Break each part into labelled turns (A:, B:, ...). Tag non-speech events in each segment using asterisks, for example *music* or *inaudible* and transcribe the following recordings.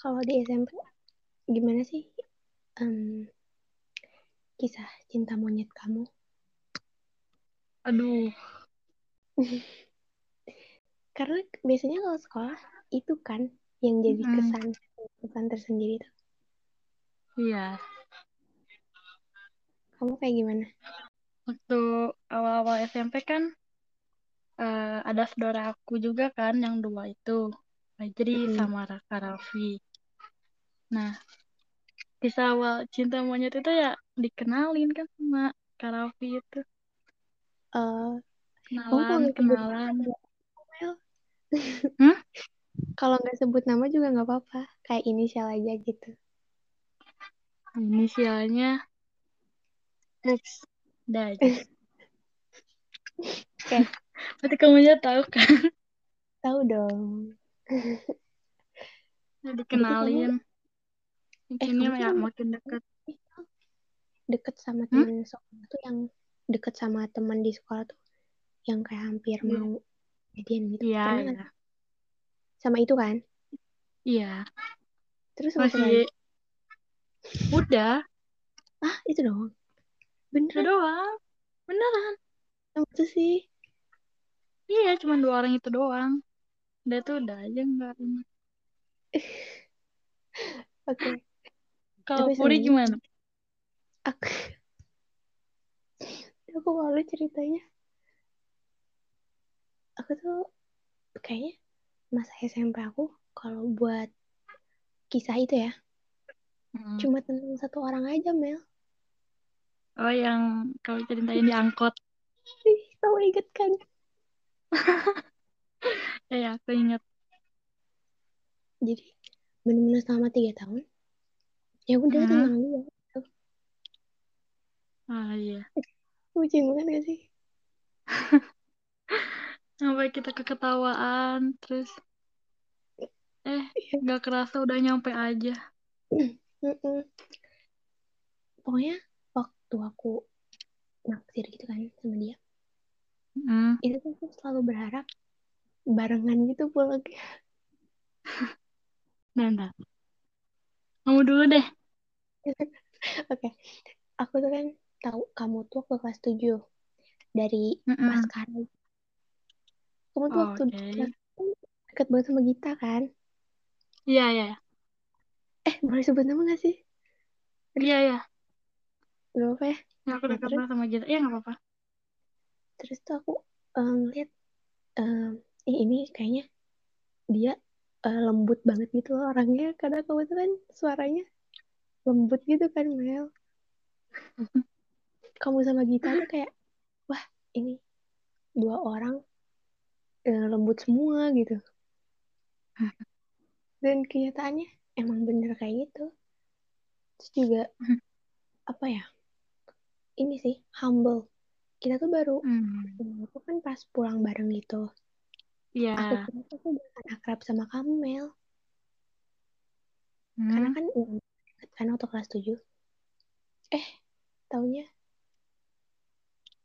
A: kalau di SMP gimana sih em, kisah cinta monyet kamu?
B: Aduh, *laughs*
A: Karena biasanya kalau sekolah itu kan yang jadi
B: Mm-mm.
A: kesan kesan tersendiri tuh.
B: iya.
A: Kamu kayak gimana?
B: Waktu awal-awal SMP kan eh, ada saudara aku juga kan yang dua itu. Jadi
A: Mm-mm.
B: sama Raka Raffi. Nah, kisah awal cinta monyet itu ya dikenalin kan sama Kak Raffi itu.
A: Eh, kalau
B: Kenalan, kenalan. Hmm? *laughs*
A: kalau nggak sebut nama juga nggak apa-apa. Kayak inisial aja gitu.
B: Inisialnya X. Aja. *laughs*
A: Oke,
B: Berarti kamu aja tahu kan?
A: tahu dong.
B: Udah
A: Berarti
B: dikenalin.
A: eh
B: ya makin deket.
A: deket sama
B: Hmm?
A: teman sekolah tuh yang deket sama teman di sekolah tuh yang kayak hampir
B: Iya.
A: mau jadian gitu.
B: Iya,
A: kan?
B: iya.
A: Sama itu kan?
B: Iya.
A: Terus sama?
B: Masih udah.
A: Ah, itu doang.
B: Itu
A: Beneran?
B: doang. Beneran.
A: Sama itu sih.
B: Iya, cuma dua orang itu doang. Udah tuh udah aja enggak. *laughs*
A: Oke.
B: Kalau Puri gimana?
A: aku *laughs* aku malu ceritanya. Aku tuh kayaknya masa SMP aku kalau buat kisah itu ya
B: Hmm.
A: cuma tentang satu orang aja Mel.
B: Oh, yang kau ceritain di angkot. *laughs*
A: Ih, inget kan? *laughs*
B: Ya, ya, aku ingat.
A: Jadi benar-benar selama tiga tahun ya udah
B: Hmm.
A: tentang dia.
B: Ah, iya.
A: Lucu banget gak sih? *laughs*
B: Sampai kita keketawaan, terus eh
A: Iya.
B: nggak kerasa udah nyampe aja.
A: Pokoknya waktu aku naksir gitu kan sama dia,
B: Hmm.
A: itu tuh aku selalu berharap barengan gitu pulang. *laughs*
B: Nah, nah. Kamu dulu deh.
A: Oke, aku tuh kan tahu kamu tuh waktu kelas 7 dari
B: Mm-mm.
A: Baskara. Kamu tuh
B: Oh,
A: waktu
B: Oke.
A: kelas deket banget sama Gita kan?
B: Iya, iya.
A: Eh, boleh sebut nama gak sih?
B: Iya, iya.
A: Gak apa ya?
B: Ya, aku
A: Nah,
B: dekat banget sama Gita. Iya, nggak apa-apa.
A: terus tuh aku ngeliat, eh, ih, ini kayaknya dia eh, lembut banget gitu loh orangnya. Karena kamu tuh kan suaranya lembut gitu kan, Mel. *laughs* Kamu sama Gita tuh kayak, wah ini dua orang eh, lembut semua gitu. *laughs* Dan kenyataannya emang bener kayak gitu. Terus juga, *laughs* apa ya, ini sih, humble. Kita tuh baru,
B: Hmm.
A: itu kan pas pulang bareng gitu.
B: Iya.
A: Aku kira tuh aku akrab sama kamu, Mel. Karena
B: Hmm.
A: kan udah deket kan waktu kelas 7. Eh, taunya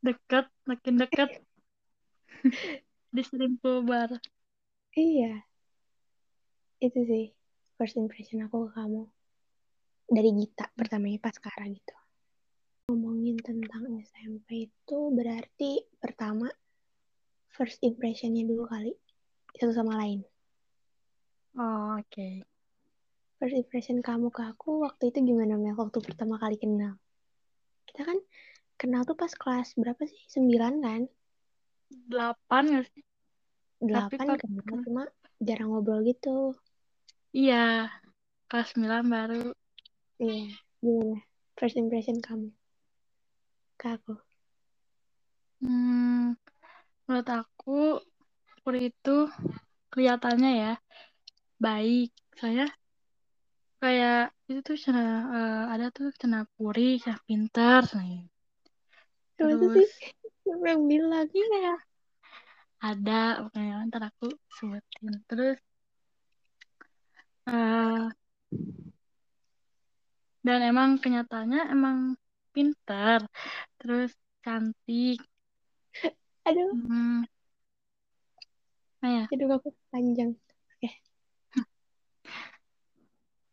B: Dekat, makin dekat. *laughs* Di Serimpul Bar.
A: iya. Itu sih first impression aku ke kamu. Dari Gita pertamanya pas Kara gitu. Ngomongin tentang SMP itu berarti pertama first impressionnya dulu kali. Satu sama lain.
B: Oh, oke.
A: First impression kamu ke aku waktu itu gimana Mel? Waktu pertama kali kenal. Kita kan kenal tuh pas kelas berapa sih? Sembilan kan?
B: Delapan nggak sih?
A: Delapan kenal cuma jarang ngobrol gitu.
B: iya kelas 9 baru.
A: Iya, gimana? First impression kamu ke aku.
B: Hmm, menurut aku Puri itu kelihatannya ya baik. Saya kayak itu tuh cina, eh, ada tuh cina Puri, cina pinter, nih.
A: Masa
B: Terus
A: sih? Yang bilang?
B: iya ada pokoknya ntar aku sebutin. Terus eh dan emang kenyataannya emang pinter, terus cantik.
A: Aduh,
B: Hmm, nah ya.
A: aduh aku panjang. Oke.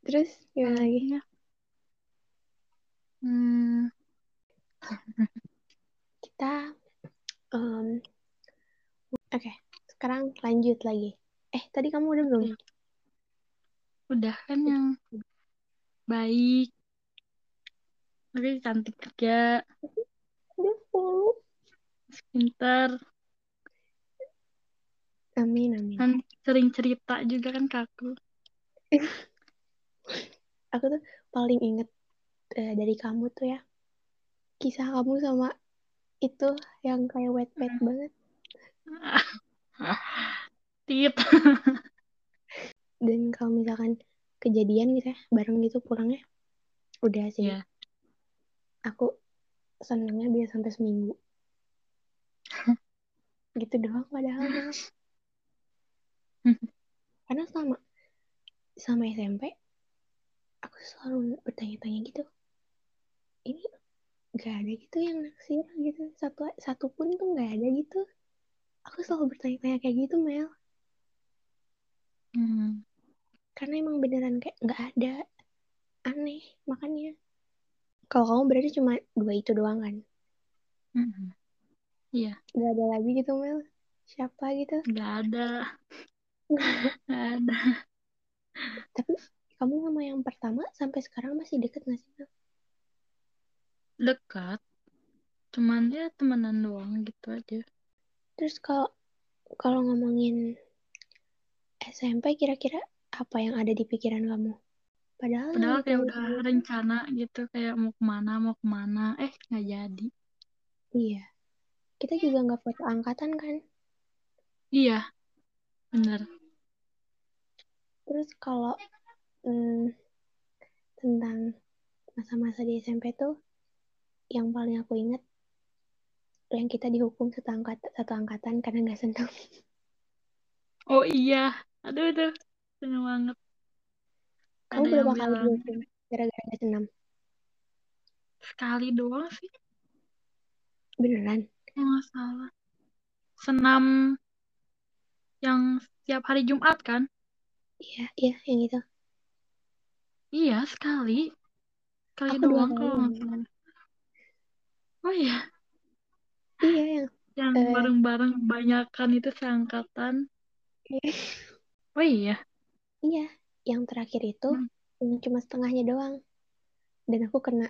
A: Terus gimana lagi?
B: Ya? Hmm, *laughs*
A: Kita, em, oke, sekarang lanjut lagi. Eh, tadi kamu udah belum?
B: Oke. udah kan yang baik, tapi cantik juga, pinter,
A: Amin, amin.
B: kan sering cerita juga kan ke aku. *laughs*
A: Aku tuh paling inget eh, dari kamu tuh ya, kisah kamu sama itu yang kayak wet-wet
B: Hmm.
A: banget. *laughs*
B: Tit.
A: Dan kalau misalkan kejadian gitu ya, bareng gitu pulangnya, udah sih.
B: Iya.
A: Aku senengnya bisa sampai seminggu. *laughs* gitu doang padahal. *laughs* Karena selama sama SMP, selalu bertanya-tanya gitu. Ini gak ada gitu yang naksir gitu. Satu satu pun tuh gak ada gitu. Aku selalu bertanya-tanya kayak gitu, Mel.
B: Hmm.
A: Karena emang beneran kayak gak ada. Aneh, makanya. Kalau kamu berarti cuma dua itu doang kan?
B: Mm-mm. Iya,
A: Gak ada lagi gitu, Mel. Siapa gitu?
B: nggak ada, *laughs* nggak ada.
A: Tapi kamu sama yang pertama sampai sekarang masih deket gak sih, Mel?
B: Dekat, cuman ya temenan doang gitu aja.
A: Terus kalau kalau ngomongin SMP kira-kira apa yang ada di pikiran kamu? Padahal,
B: Padahal kayak udah rencana gitu, kayak mau ke mana, mau ke mana, eh nggak jadi.
A: iya. Kita juga nggak foto angkatan kan?
B: Iya, bener.
A: Terus kalau hmm, tentang masa-masa di SMP tuh yang paling aku inget yang kita dihukum satu angkat satu angkatan karena nggak senam.
B: Oh iya, aduh itu seneng banget.
A: Kamu
B: Ada
A: berapa kali dihukum gara-gara nggak senam?
B: sekali doang sih,
A: Beneran?
B: nggak salah. Senam yang setiap hari Jumat kan?
A: Iya, iya yang itu.
B: Iya, sekali. Sekali
A: Aku
B: doang
A: kali.
B: kalau. Oh iya,
A: Iya yang
B: yang
A: eh,
B: bareng-bareng banyakan itu seangkatan. *laughs* Oh iya,
A: iya yang terakhir itu
B: Hmm.
A: yang cuma setengahnya doang. Dan aku kena.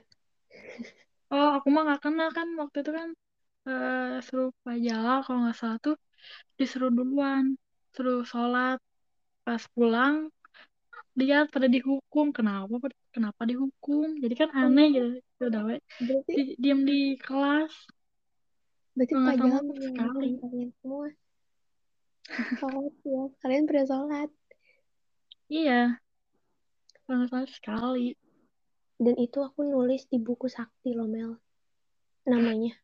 B: Oh, aku mah nggak kenal kan waktu itu kan eh suruh pajala kalau nggak salah tuh disuruh duluan, suruh sholat. Pas pulang lihat pada dihukum. Kenapa? Kenapa dihukum? Jadi kan aneh gitu. Ya Udah we.
A: Berarti
B: Di, diam di kelas.
A: berarti
B: nggak mah sekali.
A: kalian semua. Sholat ya. Kalian pernah sholat.
B: Iya, salah sekali.
A: Dan itu aku nulis di buku sakti loh Mel. Namanya. *laughs*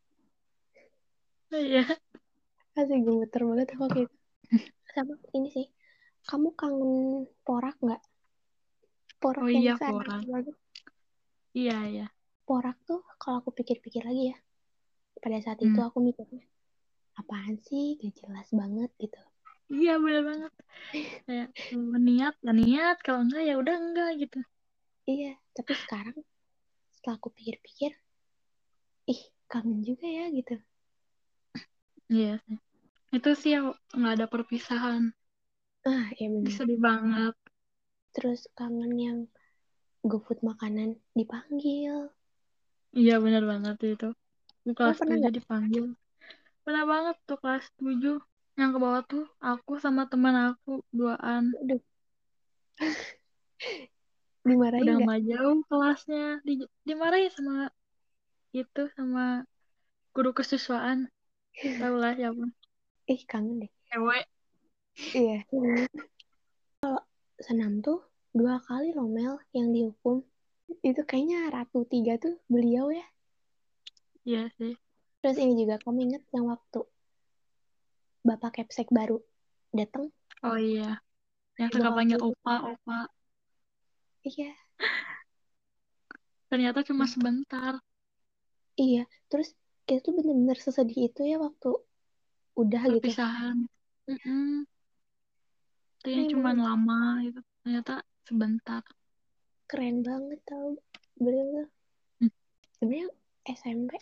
B: Iya.
A: Asli gemeter banget aku waktu itu. Sama ini sih. Kamu kangen porak nggak? Porak
B: Oh iya,
A: sana
B: porak. Iya, iya.
A: Porak tuh kalau aku pikir-pikir lagi ya. Pada saat itu
B: Hmm.
A: aku mikirnya. Apaan sih? Gak jelas banget gitu.
B: Iya, bener banget. Kayak niat, ya niat. Kalau enggak, ya udah enggak gitu.
A: Iya. Tapi sekarang setelah aku pikir-pikir. Ih kangen juga ya gitu.
B: Iya. Itu sih yang nggak ada perpisahan.
A: Ah ya bener.
B: Sedih banget.
A: Terus kangen yang GoFood makanan dipanggil.
B: Iya, bener banget itu.
A: Kamu
B: kelas 7
A: nggak?
B: dipanggil. Pernah banget tuh kelas 7. Yang ke bawah tuh aku sama teman aku duaan.
A: Aduh. *laughs* Dimarahin
B: Udah mah jauh kelasnya. Di, dimarahin sama itu sama guru kesiswaan. Tahu lah siapa.
A: Ih kangen deh.
B: Cewek.
A: Iya. Kalau senam tuh dua kali loh Mel yang dihukum. Itu kayaknya Ratu tiga tuh beliau ya.
B: Iya sih.
A: Terus ini juga kamu inget yang waktu Bapak Kepsek baru datang?
B: Oh iya. Yang suka panggil opa, opa.
A: Iya,
B: Ternyata cuma sebentar.
A: iya. Terus kita tuh bener-bener sesedih itu ya waktu udah gitu.
B: Perpisahan. Mm-mm. Itu
A: Karena
B: yang cuma lama gitu. Ternyata sebentar.
A: keren banget tau bener
B: Hmm.
A: sebenarnya SMP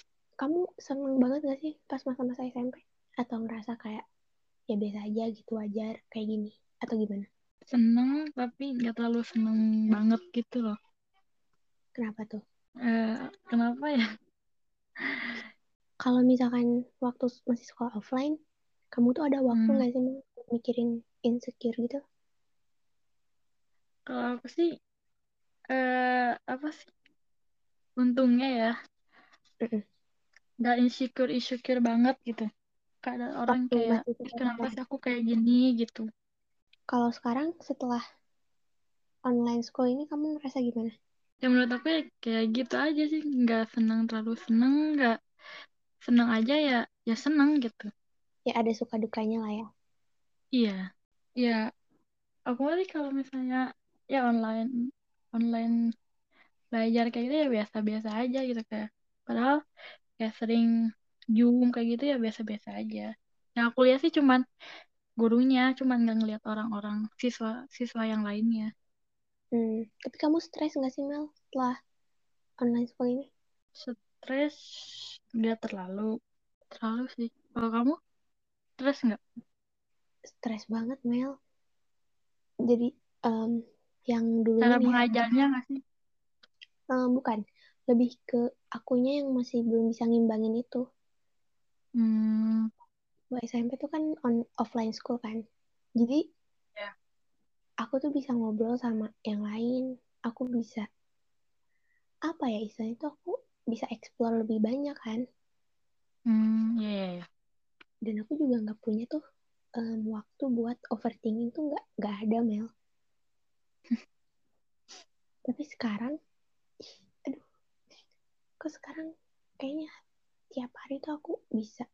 A: kamu seneng banget gak sih pas masa-masa SMP atau ngerasa kayak ya biasa aja gitu wajar kayak gini atau gimana?
B: Seneng tapi nggak terlalu seneng banget gitu loh.
A: Kenapa tuh?
B: Eh, kenapa ya? *laughs*
A: Kalau misalkan waktu masih sekolah offline kamu tuh ada waktu
B: Hmm,
A: nggak sih mikirin insecure gitu
B: kalau aku sih eh apa sih? Untungnya ya. Nggak insecure insecure banget gitu. Ada orang kayak
A: masih
B: "Ih,
A: sekolah
B: kenapa sih aku kayak gini? gitu.
A: Kalau sekarang setelah online school ini kamu ngerasa gimana?
B: Ya menurut aku ya kayak gitu aja sih. Nggak senang terlalu seneng nggak seneng aja ya ya seneng gitu.
A: Ya ada suka dukanya lah ya.
B: Iya. Ya aku sih kalau misalnya ya online. Online belajar kayak gitu ya biasa-biasa aja gitu kayak padahal kayak sering Zoom kayak gitu ya biasa-biasa aja. Yang aku lihat sih cuman gurunya cuman nggak ngeliat orang-orang siswa siswa yang lainnya.
A: Hmm. tapi kamu stres nggak sih Mel setelah online school ini?
B: Stres nggak terlalu terlalu sih. Kalau kamu stres nggak?
A: Stres banget Mel. Jadi em, yang dulunya
B: cara
A: ya.
B: mengajarnya nggak sih?
A: Em, bukan. Lebih ke akunya yang masih belum bisa ngimbangin itu.
B: Hmm.
A: Waktu SMP tuh kan on offline school kan. Jadi
B: ya.
A: aku tuh bisa ngobrol sama yang lain. Aku bisa apa ya istilahnya tuh aku bisa explore lebih banyak kan.
B: Hmm ya ya ya
A: dan aku juga nggak punya tuh em, waktu buat overthinking tuh nggak nggak ada Mel tapi sekarang ih, aduh kok sekarang kayaknya tiap hari tuh aku bisa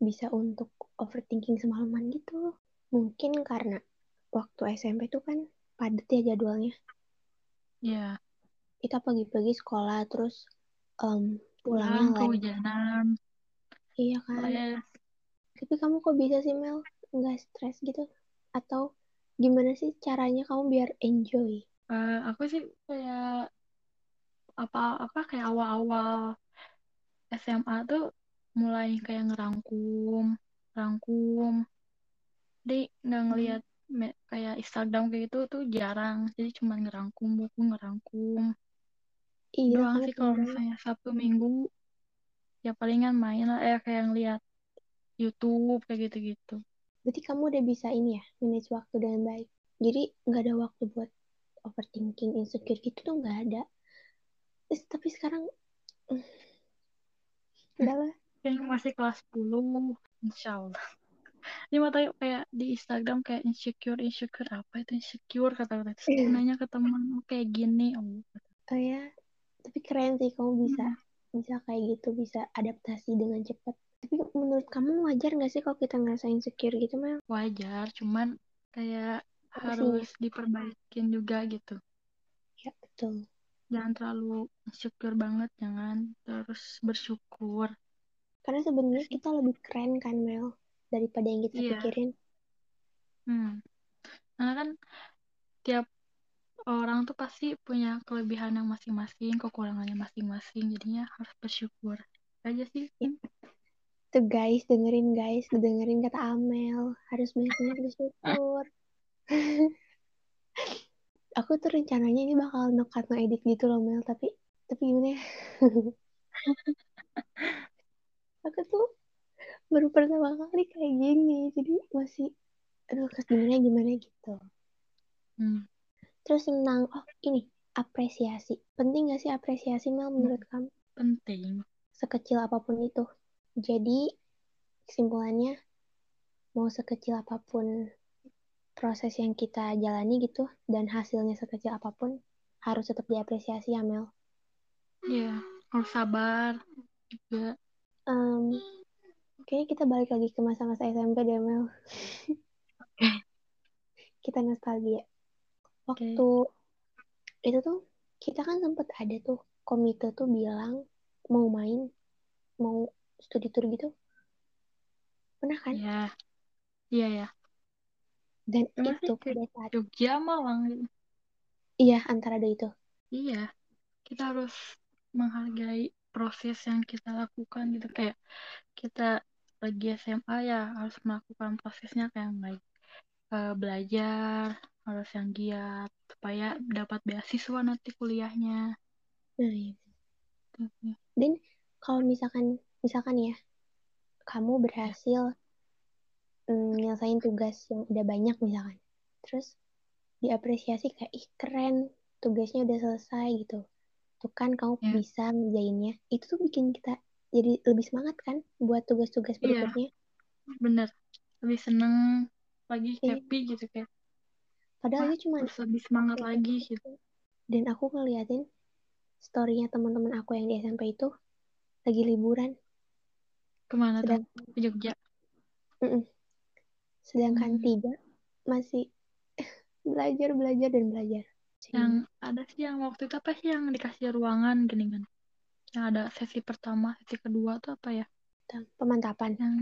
A: bisa untuk overthinking semalaman gitu. Mungkin karena waktu SMP tuh kan padet ya jadwalnya.
B: Ya
A: kita pagi-pagi sekolah terus em, pulangnya
B: pulang kehujanan
A: iya kan?
B: Les
A: tapi kamu kok bisa sih Mel nggak stres gitu? Atau gimana sih caranya kamu biar enjoy?
B: Eh, aku sih kayak apa apa kayak awal-awal SMA tuh mulai kayak ngerangkum rangkum. Jadi nggak ngelihat me- kayak Instagram kayak gitu tuh jarang. Jadi cuma ngerangkum buku ngerangkum.
A: Iya
B: doang
A: kamu
B: sih kalau misalnya Sabtu Minggu. Ya palingan main lah eh kayak ngeliat YouTube kayak gitu-gitu
A: berarti kamu udah bisa ini ya manage waktu dengan baik. Jadi nggak ada waktu buat overthinking insecure gitu tuh nggak ada. Terus, tapi sekarang *sighs* enggak lah.
B: Yang masih kelas 10 Insya Allah. Ini mau tanya kayak di Instagram kayak insecure insecure apa itu? Insecure kata-kata terus *laughs* aku nanya ke teman oh kayak gini. Oh
A: oh ya tapi keren sih kamu bisa
B: Hmm,
A: bisa kayak gitu bisa adaptasi dengan cepat tapi menurut kamu wajar nggak sih kalau kita ngerasa insecure gitu Mel?
B: Wajar cuman kayak
A: porsinya
B: harus diperbaikin juga gitu.
A: Ya betul.
B: Jangan terlalu insecure banget jangan terus bersyukur.
A: Karena sebenarnya kita lebih keren kan Mel daripada yang kita
B: iya.
A: pikirin.
B: Hmm. karena kan tiap orang tuh pasti punya kelebihan yang masing-masing kekurangannya masing-masing. Jadinya harus bersyukur aja sih
A: ya.
B: Hmm.
A: Tuh guys dengerin guys dengerin kata Amel. Harus banyak-banyak bersyukur. *laughs* Aku tuh rencananya ini bakal nokat no edit gitu loh Mel. Tapi tapi gimana ya? *laughs* Aku tuh baru pertama kali kayak gini. Jadi masih aduh gimana gimana? gitu.
B: Hmm.
A: terus tentang oh ini apresiasi. Penting gak sih apresiasi Mel menurut kamu?
B: Penting.
A: Sekecil apa pun itu jadi kesimpulannya mau sekecil apa pun proses yang kita jalani gitu dan hasilnya sekecil apa pun harus tetap diapresiasi ya Mel.
B: Ya harus sabar juga.
A: Em, kayaknya kita balik lagi ke masa-masa SMP deh Mel.
B: Oke.
A: Kita nostalgia. Waktu itu tuh kita kan sempet ada tuh komite tuh bilang mau main mau studi tour gitu pernah kan
B: ya iya ya
A: dan
B: cuma
A: itu pada saat
B: Jogja Malang gitu
A: Iya, antara ada itu.
B: Iya, kita harus menghargai proses yang kita lakukan gitu kayak kita lagi SMA ya harus melakukan prosesnya kayak baik eh, belajar harus yang giat supaya dapat beasiswa nanti kuliahnya.
A: Nah, iya.
B: Gitu.
A: Dan kalau misalkan misalkan ya, kamu berhasil mm, nyelesain tugas yang udah banyak misalkan. Terus diapresiasi kayak ih keren, tugasnya udah selesai gitu. Tuh kan kamu
B: Ya.
A: bisa ngerjainnya. Itu tuh bikin kita jadi lebih semangat kan buat tugas-tugas
B: Iya.
A: berikutnya.
B: Bener, lebih seneng lagi
A: Iya.
B: happy gitu kayak
A: Padahal
B: wah
A: itu cuma
B: lebih semangat
A: SMP
B: lagi gitu.
A: Dan aku ngeliatin story-nya teman-teman aku yang di SMP itu lagi liburan.
B: Ke mana tuh?
A: Sedang,
B: Ke Jogja.
A: Mm-mm. sedangkan
B: Hmm.
A: tiga masih *laughs* belajar, belajar, dan belajar.
B: Yang ada sih yang waktu itu apa sih yang dikasih ruangan gini kan? Yang ada sesi pertama, sesi kedua tuh apa ya?
A: Pemantapan.
B: Yang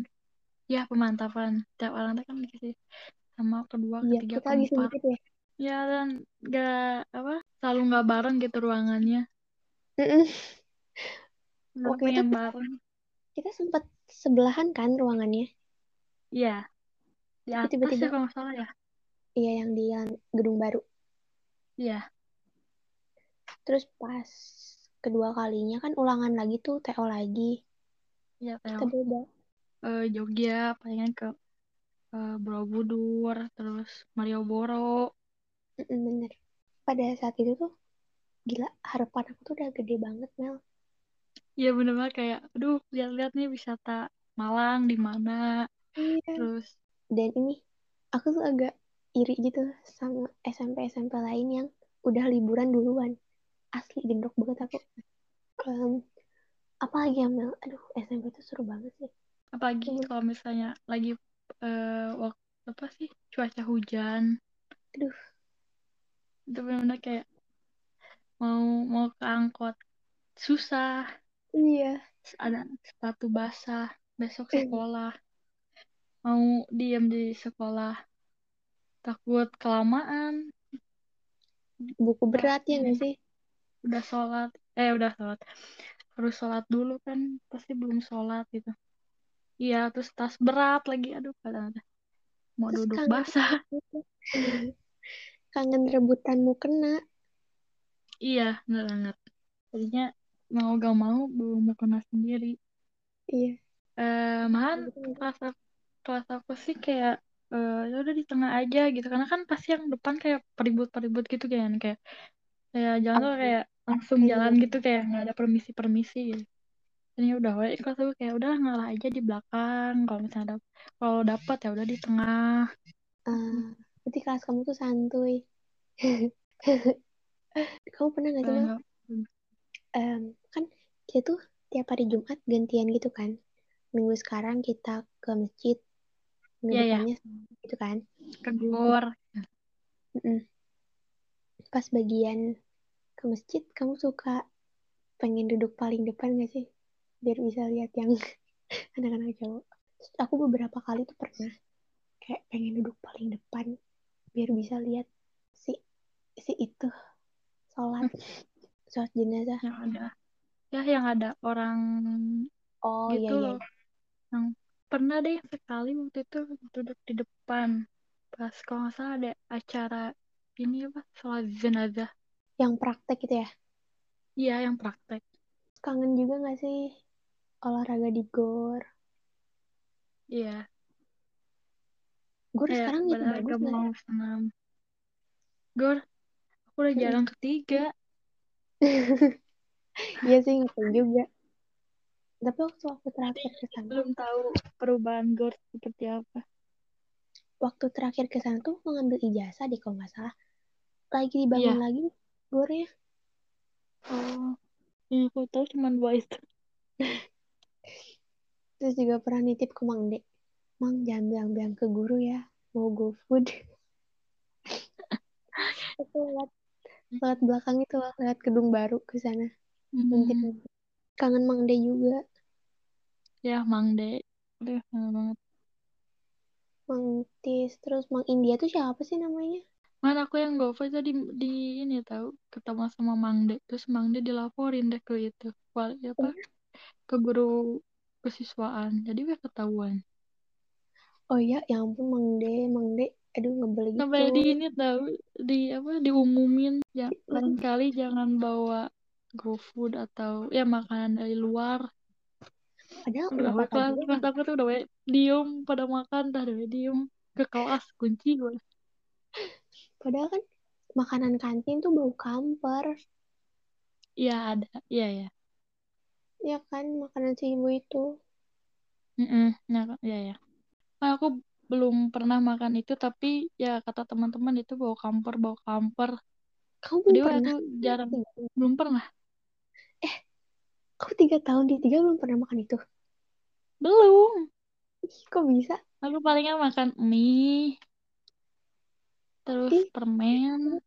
B: ya pemantapan. Tiap orang tuh kan dikasih sama kedua,
A: Iya,
B: ketiga,
A: kita
B: keempat.
A: ya.
B: Ya dan gak apa selalu nggak bareng gitu ruangannya.
A: Mm-mm.
B: Nggak
A: Waktu itu
B: bareng.
A: kita sempat sebelahan kan ruangannya.
B: Iya. Di
A: Tapi
B: atas
A: tiba-tiba,
B: ya kalau nggak salah ya.
A: iya yang di gedung baru.
B: Iya.
A: Terus pas kedua kalinya kan ulangan lagi tuh, TO lagi.
B: Iya
A: Kita
B: Teo.
A: beda.
B: Eh, Jogja palingan ke eh, Borobudur, terus Malioboro.
A: Bener. Pada saat itu tuh, gila, harapan aku tuh udah gede banget, Mel.
B: Iya bener banget kayak, aduh lihat-lihat nih wisata Malang di mana.
A: Iya.
B: Terus
A: Dan ini, aku tuh agak iri gitu sama SMP-SMP lain yang udah liburan duluan. Asli gendok banget aku. Em, apalagi ya, Mel? Aduh, SMP tuh seru banget sih.
B: apalagi
A: Hmm.
B: kalau misalnya lagi eh, waktu apa sih cuaca hujan,
A: Aduh,
B: itu benar-benar kayak mau mau ke angkot susah,
A: iya.
B: ada sepatu basah, besok
A: Eh.
B: sekolah, mau diem di sekolah, takut kelamaan,
A: Buku berat ya nggak sih?
B: udah sholat, eh udah sholat, harus sholat dulu kan, pasti belum sholat gitu. Iya, terus tas berat lagi, aduh kadang-kadang mau
A: Terus
B: duduk
A: kangen
B: basah.
A: kangen rebutanmu kena.
B: Iya, bener banget. Jadinya mau gak mau belum mau kena sendiri.
A: Iya.
B: Eh,
A: nggak sih?
B: kelas aku, kelas aku sih kayak eh ya udah di tengah aja gitu karena kan pasti yang depan kayak peribut-peribut gitu kan kayak kayak jalan tuh kayak langsung jalan gitu kayak nggak ada permisi-permisi gitu. Dan ya udah, we, kelas aku kayak udah ngalah aja di belakang kalau misalnya ada kalau dapat ya udah di tengah.
A: Ah, berarti kelas kamu tuh santuy. *laughs* Kamu pernah nggak sih,
B: Kayak
A: Em, kan kita tuh tiap hari Jumat gantian gitu kan. Minggu sekarang kita ke masjid, minggu
B: Iya, iya.
A: depannya gitu kan.
B: keluar.
A: Mm-mm. Pas bagian ke masjid, kamu suka pengen duduk paling depan gak sih? Biar bisa lihat yang *laughs* anak-anak cowok. Terus aku beberapa kali tuh pernah kayak pengen duduk paling depan biar bisa lihat si si itu sholat sholat jenazah.
B: yang ada ya yang ada orang
A: Oh iya
B: gitu
A: iya.
B: loh yang pernah deh sekali waktu itu duduk di depan pas kalau nggak salah ada acara ini apa sholat jenazah
A: Yang praktek gitu ya.
B: iya yang praktek
A: Kangen juga gak sih olahraga di gor?
B: iya
A: Gor sekarang
B: padahal
A: bagus
B: gak? mau senam gor aku udah jarang ketiga *laughs*
A: Iya sih ngapain juga. Tapi waktu aku terakhir ke sana,
B: belum tahu perubahan gor seperti apa
A: waktu terakhir ke sana tuh aku ngambil ijazah deh kalau nggak salah. Lagi dibangun
B: iya
A: lagi gornya.
B: oh yang aku tahu cuma dua itu *laughs*
A: Terus juga pernah nitip ke Mang Dek. Mang jangan bilang-bilang ke guru ya. Mau go food. *laughs* Aku lewat, lewat belakang itu loh. Lewat gedung baru ke sana.
B: Hmm,
A: Kangen Mang Dek juga.
B: ya Mang De aduh kangen banget
A: Mang Tis. Terus Mang India tuh siapa sih namanya?
B: Mana aku yang GoFo itu di, di ini tahu ketemu sama Mang De. Terus Mang De dilaporin deh ke itu. Wali apa? Ke guru kesiswaan. Jadi gue ketahuan.
A: Oh iya, ya ampun Mang De, Mang De, aduh ngebel gitu.
B: Sampai di ini tahu di apa diumumin ya lain kali jangan bawa GoFood atau ya makanan dari luar.
A: Padahal
B: Udah
A: apa-apa
B: kelas aku tuh udah we, diem pada makan dah udah diem ke kelas kunci gue.
A: Padahal kan makanan kantin tuh bau kamper.
B: Iya ada, iya ya.
A: Ya kan, makanan si ibu itu.
B: Mm nah, ya ya. Nah, aku belum pernah makan itu tapi ya kata teman-teman itu bau kamper bau kamper.
A: Kamu belum
B: Jadi
A: pernah?
B: aku jarang belum pernah.
A: Kamu tiga tahun di tiga belum pernah makan itu?
B: Belum.
A: Ih, kok bisa?
B: Aku palingan makan mie terus
A: Ih.
B: permen,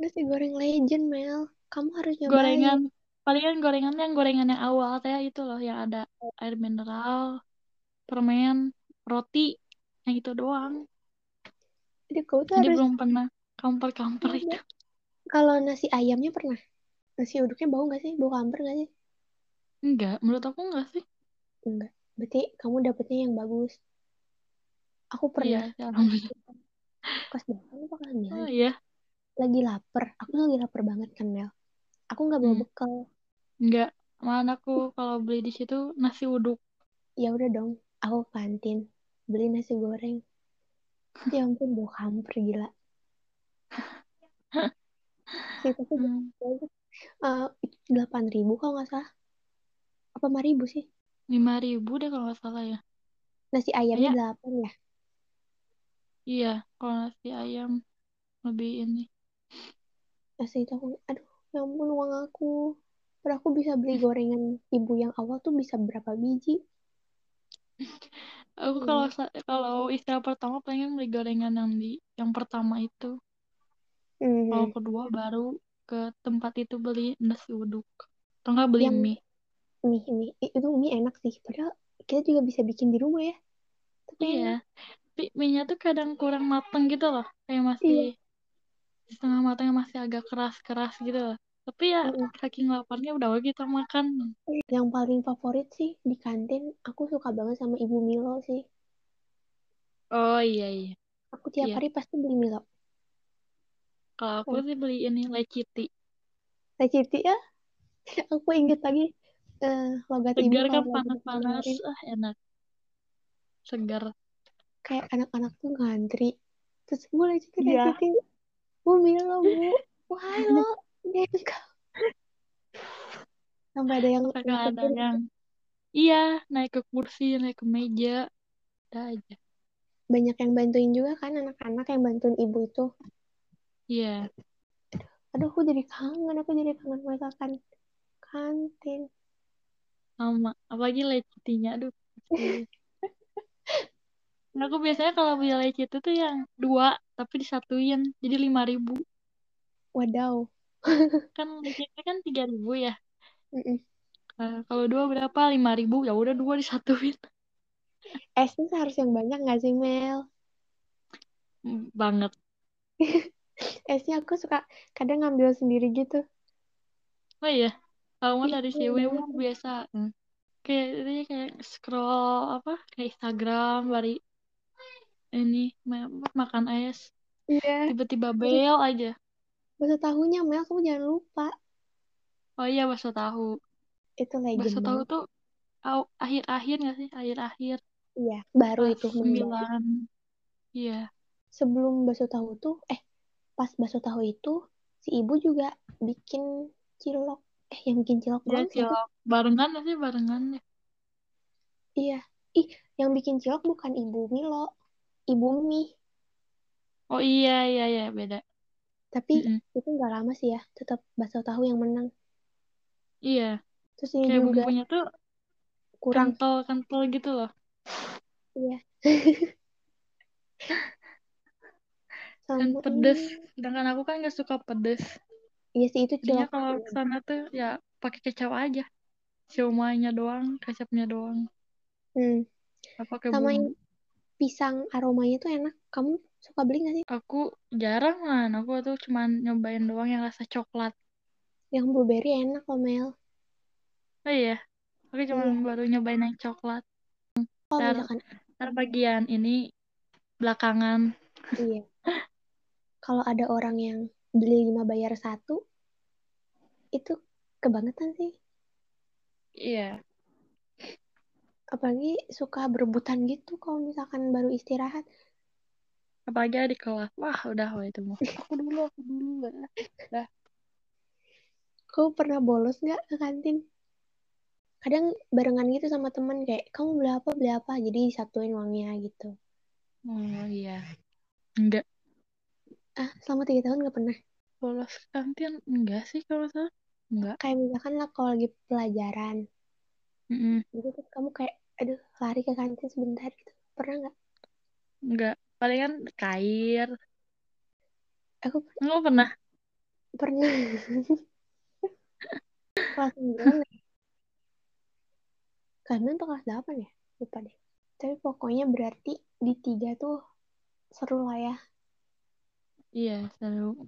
A: Nasi goreng legend, Mel. Kamu harus nyobain.
B: gorengan. Palingan gorengan yang gorengan yang awal teh itu loh yang ada air mineral, permen, roti, yang itu doang.
A: Jadi kamu tuh
B: Jadi
A: harus
B: belum pernah kamper-kamper
A: Iya.
B: itu.
A: kalau nasi ayamnya pernah. Nasi uduknya bau nggak sih? Bau kamper nggak sih?
B: Enggak, menurut aku enggak sih.
A: Enggak. Berarti kamu dapetnya yang bagus. Aku pernah
B: Iya, ya,
A: kelas 8 apa kelas 9
B: Oh iya,
A: lagi lapar. Aku lagi lapar banget kan, Mel. Aku nggak bawa
B: Hmm.
A: bekal.
B: enggak. Mana aku kalau beli di situ nasi uduk.
A: Ya udah dong, aku kantin beli nasi goreng. Ya ampun, bau kamper gila. *laughs* Sih, tapi
B: Hmm.
A: eh, delapan ribu kalau nggak salah. Apa lima ribu sih?
B: lima ribu deh kalau nggak salah ya.
A: Nasi ayamnya
B: Kayak-
A: delapan ya.
B: Iya, kalau nasi ayam lebih ini.
A: Nasi itu aku, aduh, ya ampun uang aku. Padahal aku bisa beli gorengan ibu yang awal tuh bisa berapa biji.
B: Aku
A: Hmm.
B: kalau sa- kalau istilah pertama pengen beli gorengan yang di yang pertama itu.
A: Mhm.
B: Kalau kedua baru ke tempat itu beli nasi uduk. Atau nggak beli
A: Yang-
B: mie.
A: Mie, mie, itu mie enak sih. Padahal kita juga bisa bikin di rumah ya. Tapi.
B: Iya. Tapi mie-nya tuh kadang kurang mateng gitu loh. Kayak masih setengah matangnya masih agak keras-keras gitu loh. Tapi ya saking laparnya udah we kita makan.
A: Yang paling favorit sih di kantin, aku suka banget sama Ibu Milo sih.
B: Oh iya iya.
A: Aku tiap
B: Iya.
A: hari pasti beli Milo.
B: Kalau aku sih beli ini leciti.
A: Leciti ya, *laughs* aku inget lagi eh, logat ibu
B: Segar kan
A: lagi
B: panas-panas. Ah enak. Segar.
A: Kayak anak-anak tuh ngantri. Terus bu leciti,
B: Iya.
A: leciti. Bu Milo, bu. *laughs* Wah lo, Sampai ada yang
B: Sampai ada yang iya naik ke kursi, naik ke meja. Udah aja.
A: Banyak yang bantuin juga kan anak-anak yang bantuin ibu itu.
B: Iya.
A: Aduh, aku jadi kangen, aku jadi kangen masakan kantin.
B: Sama. Apalagi lecitinya. Aduh. *laughs* Nah, aku biasanya kalau beli leciti tuh yang dua tapi disatuin jadi lima ribu
A: Wadaw.
B: Kan leciti kan tiga ribu ya
A: Mm-mm.
B: Nah, kalau dua berapa lima ribu ya udah dua disatuin
A: Esnya harus yang banyak nggak sih, Mel?
B: Mm, banget *laughs*
A: Esnya aku suka kadang ngambil sendiri gitu.
B: oh iya kalau mau
A: Iya,
B: dari si
A: iya, banyak.
B: biasa Hmm. kayak ini kayak scroll apa kayak Instagram dari ini ma- makan es
A: Iya.
B: tiba-tiba bel aja
A: Bakso tahunya, Mel, kamu jangan lupa.
B: oh iya bakso tahu
A: Itu legend
B: bakso tahu tuh akhir-akhir nggak sih akhir-akhir
A: Iya, baru itu menu baru.
B: sembilan iya
A: Sebelum bakso tahu tuh, eh, pas bakso tahu itu, si ibu juga bikin cilok. Eh, yang bikin cilok
B: Ya,
A: siapa?
B: cilok. Barengan gak sih? Barengan ya.
A: Iya. Ih, yang bikin cilok bukan ibu Milo. Ibu mie.
B: Oh iya, iya, iya. Beda.
A: Tapi
B: Mm-mm.
A: itu nggak lama sih ya. Tetap bakso tahu yang menang.
B: Iya.
A: Terus ini
B: Kayak
A: juga
B: bumbunya tuh
A: kurang.
B: kental-kental gitu loh.
A: Iya. *laughs*
B: Dan pedes. Sedangkan aku kan gak suka pedes.
A: Iya sih, itu cilok.
B: kalau ke sana tuh ya pakai kecap aja. Siomanya doang, kecapnya doang.
A: Hmm.
B: Pakai
A: Sama
B: bumbu.
A: Pisang aromanya tuh enak. Kamu suka beli gak sih?
B: Aku jarang lah. Aku tuh cuman nyobain doang yang rasa coklat.
A: Yang blueberry enak loh, Mel.
B: Oh iya, aku cuma
A: Iya.
B: baru nyobain yang coklat.
A: Kalau
B: Ntar,
A: misalkan,
B: ntar bagian ini belakangan.
A: iya. *laughs* Kalau ada orang yang beli lima bayar satu, itu kebangetan sih.
B: Iya,
A: Apalagi suka berebutan gitu kalau misalkan baru istirahat.
B: apalagi ada di kelas. Wah, udah wah itu mah. Aku dulu, aku dulu. Udah.
A: Kau pernah bolos nggak ke kantin? Kadang barengan gitu sama temen kayak, kamu beli apa, beli apa. Jadi disatuin uangnya gitu.
B: Oh iya. Enggak.
A: Ah, selama tiga tahun nggak pernah.
B: Bolos kantin enggak sih kalau salah. Enggak.
A: Kayak misalkan lah kalau lagi pelajaran.
B: Mm-mm.
A: Gitu terus kamu kayak, aduh lari ke kantin sebentar gitu. Pernah nggak?
B: Enggak. Palingan kair.
A: Aku
B: Enggak pernah.
A: pernah. *laughs* kelas 9 ya? Kelas 9 atau kelas 8 ya? Lupa deh. Tapi pokoknya berarti di tiga tuh seru lah ya.
B: Iya, seru.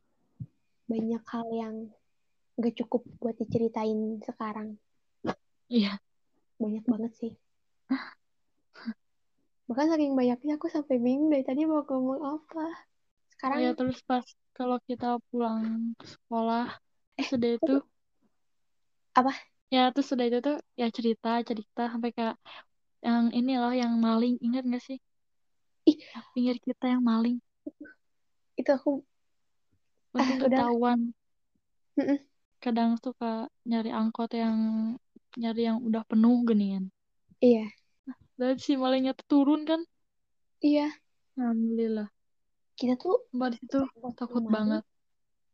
A: Banyak hal yang gak cukup buat diceritain sekarang.
B: Iya.
A: Banyak banget sih. Bahkan saking banyaknya aku sampai bingung dari tadi mau ngomong apa. Sekarang
B: Ya terus pas kalau kita pulang ke sekolah,
A: Eh,
B: sudah itu
A: apa?
B: ya terus sudah itu tuh ya cerita cerita sampai kayak yang ini loh yang maling ingat gak sih?
A: Ih.
B: Yang pinggir kita yang maling
A: Itu aku
B: untung
A: udah.
B: ketahuan.
A: Mm-mm.
B: Kadang suka nyari angkot yang nyari yang udah penuh ginian.
A: iya,
B: Dan si malingnya tuh turun kan?
A: iya.
B: Alhamdulillah.
A: Kita tuh
B: Mbak di situ takut banget.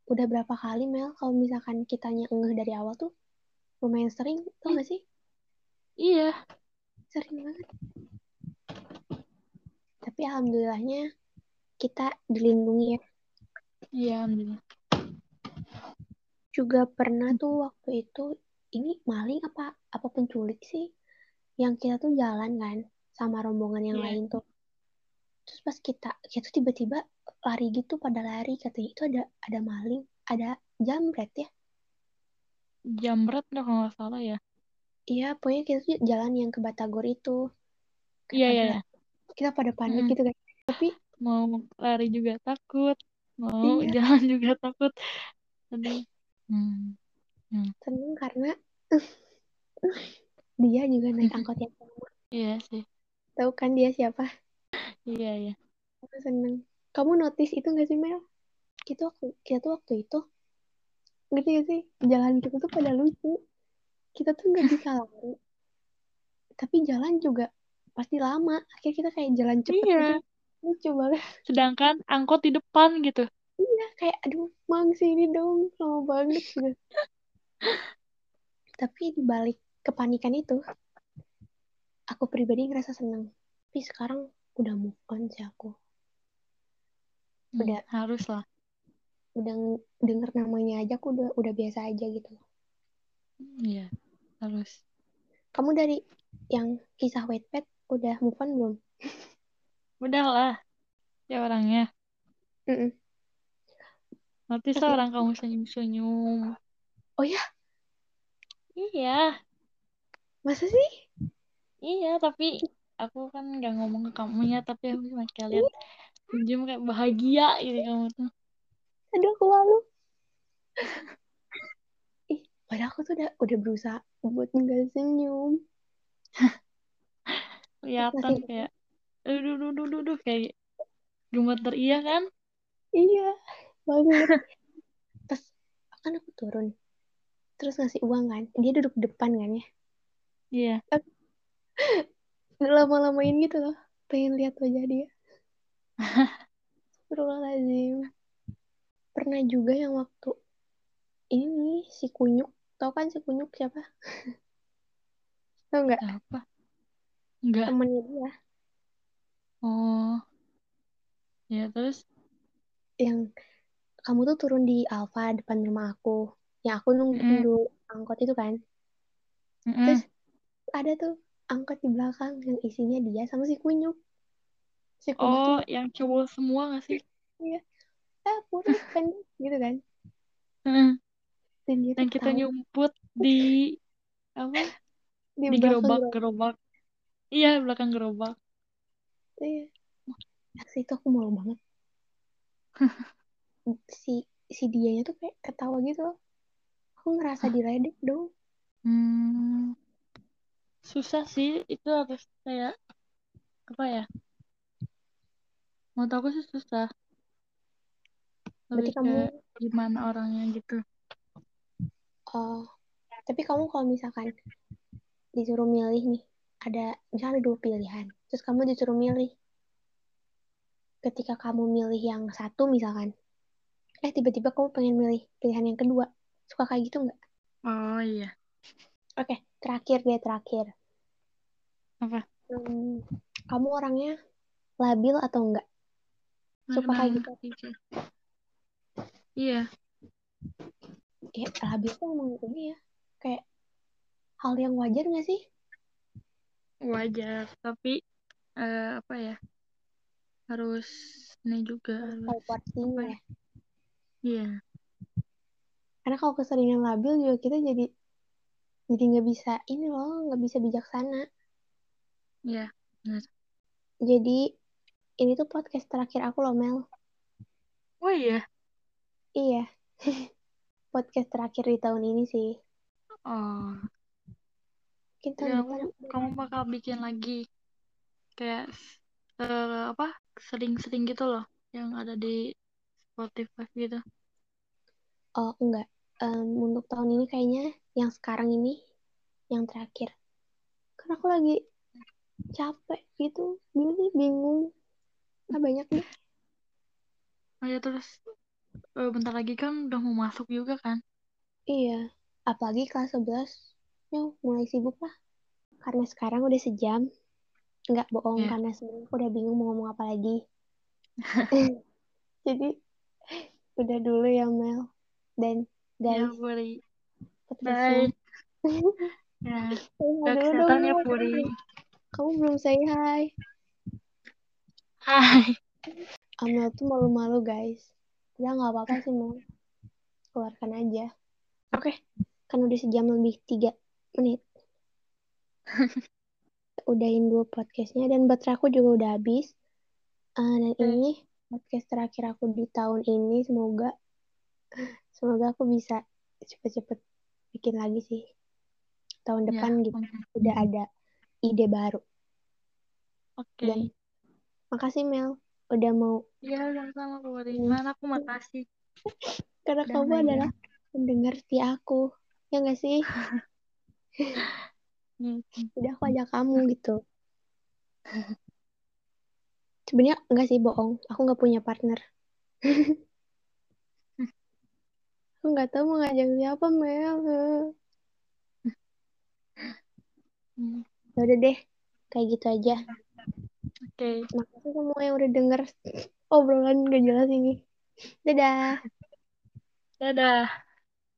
A: udah berapa kali Mel kalau misalkan kitanya ngeh dari awal tuh lumayan sering, tau gak sih?
B: Iya,
A: Sering banget. Tapi alhamdulillahnya kita dilindungi ya.
B: iya alhamdulillah.
A: Juga pernah tuh waktu itu ini maling apa apa penculik sih? Yang kita tuh jalan kan sama rombongan yang
B: Iya.
A: lain tuh. Terus pas kita kita tuh tiba-tiba lari gitu pada lari katanya itu ada ada maling, ada jambret ya.
B: Jambret dah kalau nggak salah ya.
A: Iya, pokoknya kita tuh jalan yang ke Batagor itu.
B: Iya,
A: pada
B: iya,
A: lari. Kita pada panik
B: Mm-mm.
A: gitu kan. Tapi
B: Mau lari juga takut, mau
A: iya, *laughs*
B: jalan juga takut. Aduh. Hmm.
A: Seneng karena *laughs* dia juga naik angkot yang sama.
B: Iya sih.
A: Tahu kan dia siapa?
B: Iya, iya.
A: Aku seneng. Kamu notice itu gak sih Mel? Kita waktu kita tuh waktu itu ngerti gak sih? Jalan kita tuh pada lucu. Kita tuh nggak bisa *laughs* lari. Tapi jalan juga pasti lama. Akhirnya kita kayak jalan cepet
B: Iya.
A: gitu. Lucu banget.
B: Sedangkan angkot di depan gitu.
A: Iya, kayak aduh, mang sini dong. Lama banget gitu. *laughs* Tapi di balik kepanikan itu, aku pribadi ngerasa seneng. Tapi sekarang udah move on sih aku.
B: Hmm,
A: Udah
B: harus lah.
A: udah ng- denger namanya aja aku udah udah biasa aja gitu.
B: Iya, harus.
A: Kamu dari yang kisah Wattpad udah move on belum? *laughs*
B: Udah lah. Ya orangnya.
A: Mm-mm.
B: Nanti
A: Oke.
B: seorang kamu senyum-senyum.
A: Oh ya,
B: Iya,
A: masa sih?
B: iya. Tapi aku kan nggak ngomong ke kamunya. Tapi aku cuma kayak lihat senyum kayak bahagia gitu kamu tuh.
A: Aduh, aku malu. *laughs* Ih, padahal aku tuh udah udah berusaha buat nggak senyum. *laughs*
B: Kelihatan
A: Masih
B: kayak, aduh, duh, duh, duh, duh, kayak gemeter iya kan?
A: iya banget. *laughs* Pas kan aku turun, terus ngasih uang kan. Dia duduk depan kan ya.
B: Iya. *laughs*
A: Lama-lamain gitu loh. Pengen lihat wajah dia. *laughs* Astagfirullahaladzim. Pernah juga yang waktu ini si Kunyuk. Tahu kan si Kunyuk siapa? *laughs* Tahu nggak?
B: Apa? Enggak.
A: Temennya dia.
B: Oh. Ya, terus?
A: Yang kamu tuh turun di Alfa depan rumah aku. Yang aku nunggu nunggu angkot itu kan.
B: Mm-mm.
A: Terus ada tuh angkot di belakang yang isinya dia sama si Kunyuk. si tuh
B: Oh, yang cowok semua gak sih? *laughs*
A: iya ah puri pendek gitu kan
B: Heeh.
A: dan dia tuh
B: Yang kita
A: tahu
B: nyumput *laughs* di apa?
A: di
B: Di gerobak,
A: gerobak.
B: Iya, belakang gerobak.
A: iya Nah, itu aku malu banget *laughs* si si dianya tuh kayak ketawa gitu loh aku ngerasa diledek dong
B: Hmm, susah sih itu harus kayak apa ya? Menurut aku sih susah.
A: berarti
B: Lebih
A: kamu
B: gimana orangnya gitu.
A: oh tapi kamu kalau misalkan disuruh milih nih ada misalnya ada dua pilihan terus kamu disuruh milih ketika kamu milih yang satu misalkan eh tiba-tiba kamu pengen milih pilihan yang kedua suka kayak gitu nggak
B: Oh iya.
A: oke terakhir deh terakhir
B: Apa?
A: Hmm, kamu orangnya labil atau enggak suka kayak gitu.
B: Iya.
A: ya labil tuh emang ini ya kayak hal yang wajar nggak sih
B: Wajar, tapi eh, apa ya? Harus ini juga
A: harus
B: harus
A: ya?
B: Iya.
A: Karena kalau keseringan labil juga kita jadi jadi nggak bisa ini loh nggak bisa bijaksana
B: Iya. Benar.
A: jadi ini tuh podcast terakhir aku loh Mel
B: Oh iya.
A: iya *laughs* podcast terakhir di tahun ini sih
B: Oh.
A: tahun
B: Ya, kamu, kamu bakal bikin lagi kayak eh, apa? Sering-sering gitu loh yang ada di Spotify gitu.
A: oh enggak Em, untuk tahun ini kayaknya yang sekarang ini yang terakhir. Karena aku lagi capek gitu. Bingung bingung. Ah banyak deh
B: Oh ya terus eh, bentar lagi kan udah mau masuk juga kan?
A: iya apalagi kelas 11 ya mulai sibuk lah. Karena sekarang udah sejam. Nggak bohong
B: Ya.
A: karena sebenarnya aku udah bingung mau ngomong apa lagi. *laughs* *laughs* Jadi udah dulu ya Mel. Dan *laughs*
B: Ya,
A: guys
B: Puri. Bye. Ya. Kesehatan ya. Puri.
A: kamu belum say hi
B: Hai.
A: Amel tuh malu-malu guys udah nggak apa-apa sih Mel keluarkan aja oke kan udah sejam lebih tiga menit *laughs* udahin dulu podcastnya dan baterai aku juga udah habis Ah, dan ini podcast terakhir aku di tahun ini semoga semoga aku bisa cepet-cepet bikin lagi sih tahun
B: Ya,
A: depan gitu
B: amin.
A: udah ada ide baru
B: Oke.
A: dan makasih Mel udah mau
B: Iya, sama-sama Puri.
A: ini
B: Mana aku makasih
A: karena
B: udah
A: kamu
B: ngajak.
A: adalah pendengar setia aku ya nggak sih *laughs* *laughs*
B: Hmm.
A: udah aku ajak kamu gitu sebenarnya enggak sih bohong aku nggak punya partner *laughs* nggak tahu mau ngajak siapa Mel
B: Hmm.
A: ya udah deh kayak gitu aja
B: Oke.
A: makasih semua yang udah denger obrolan gak jelas ini dadah
B: Dadah.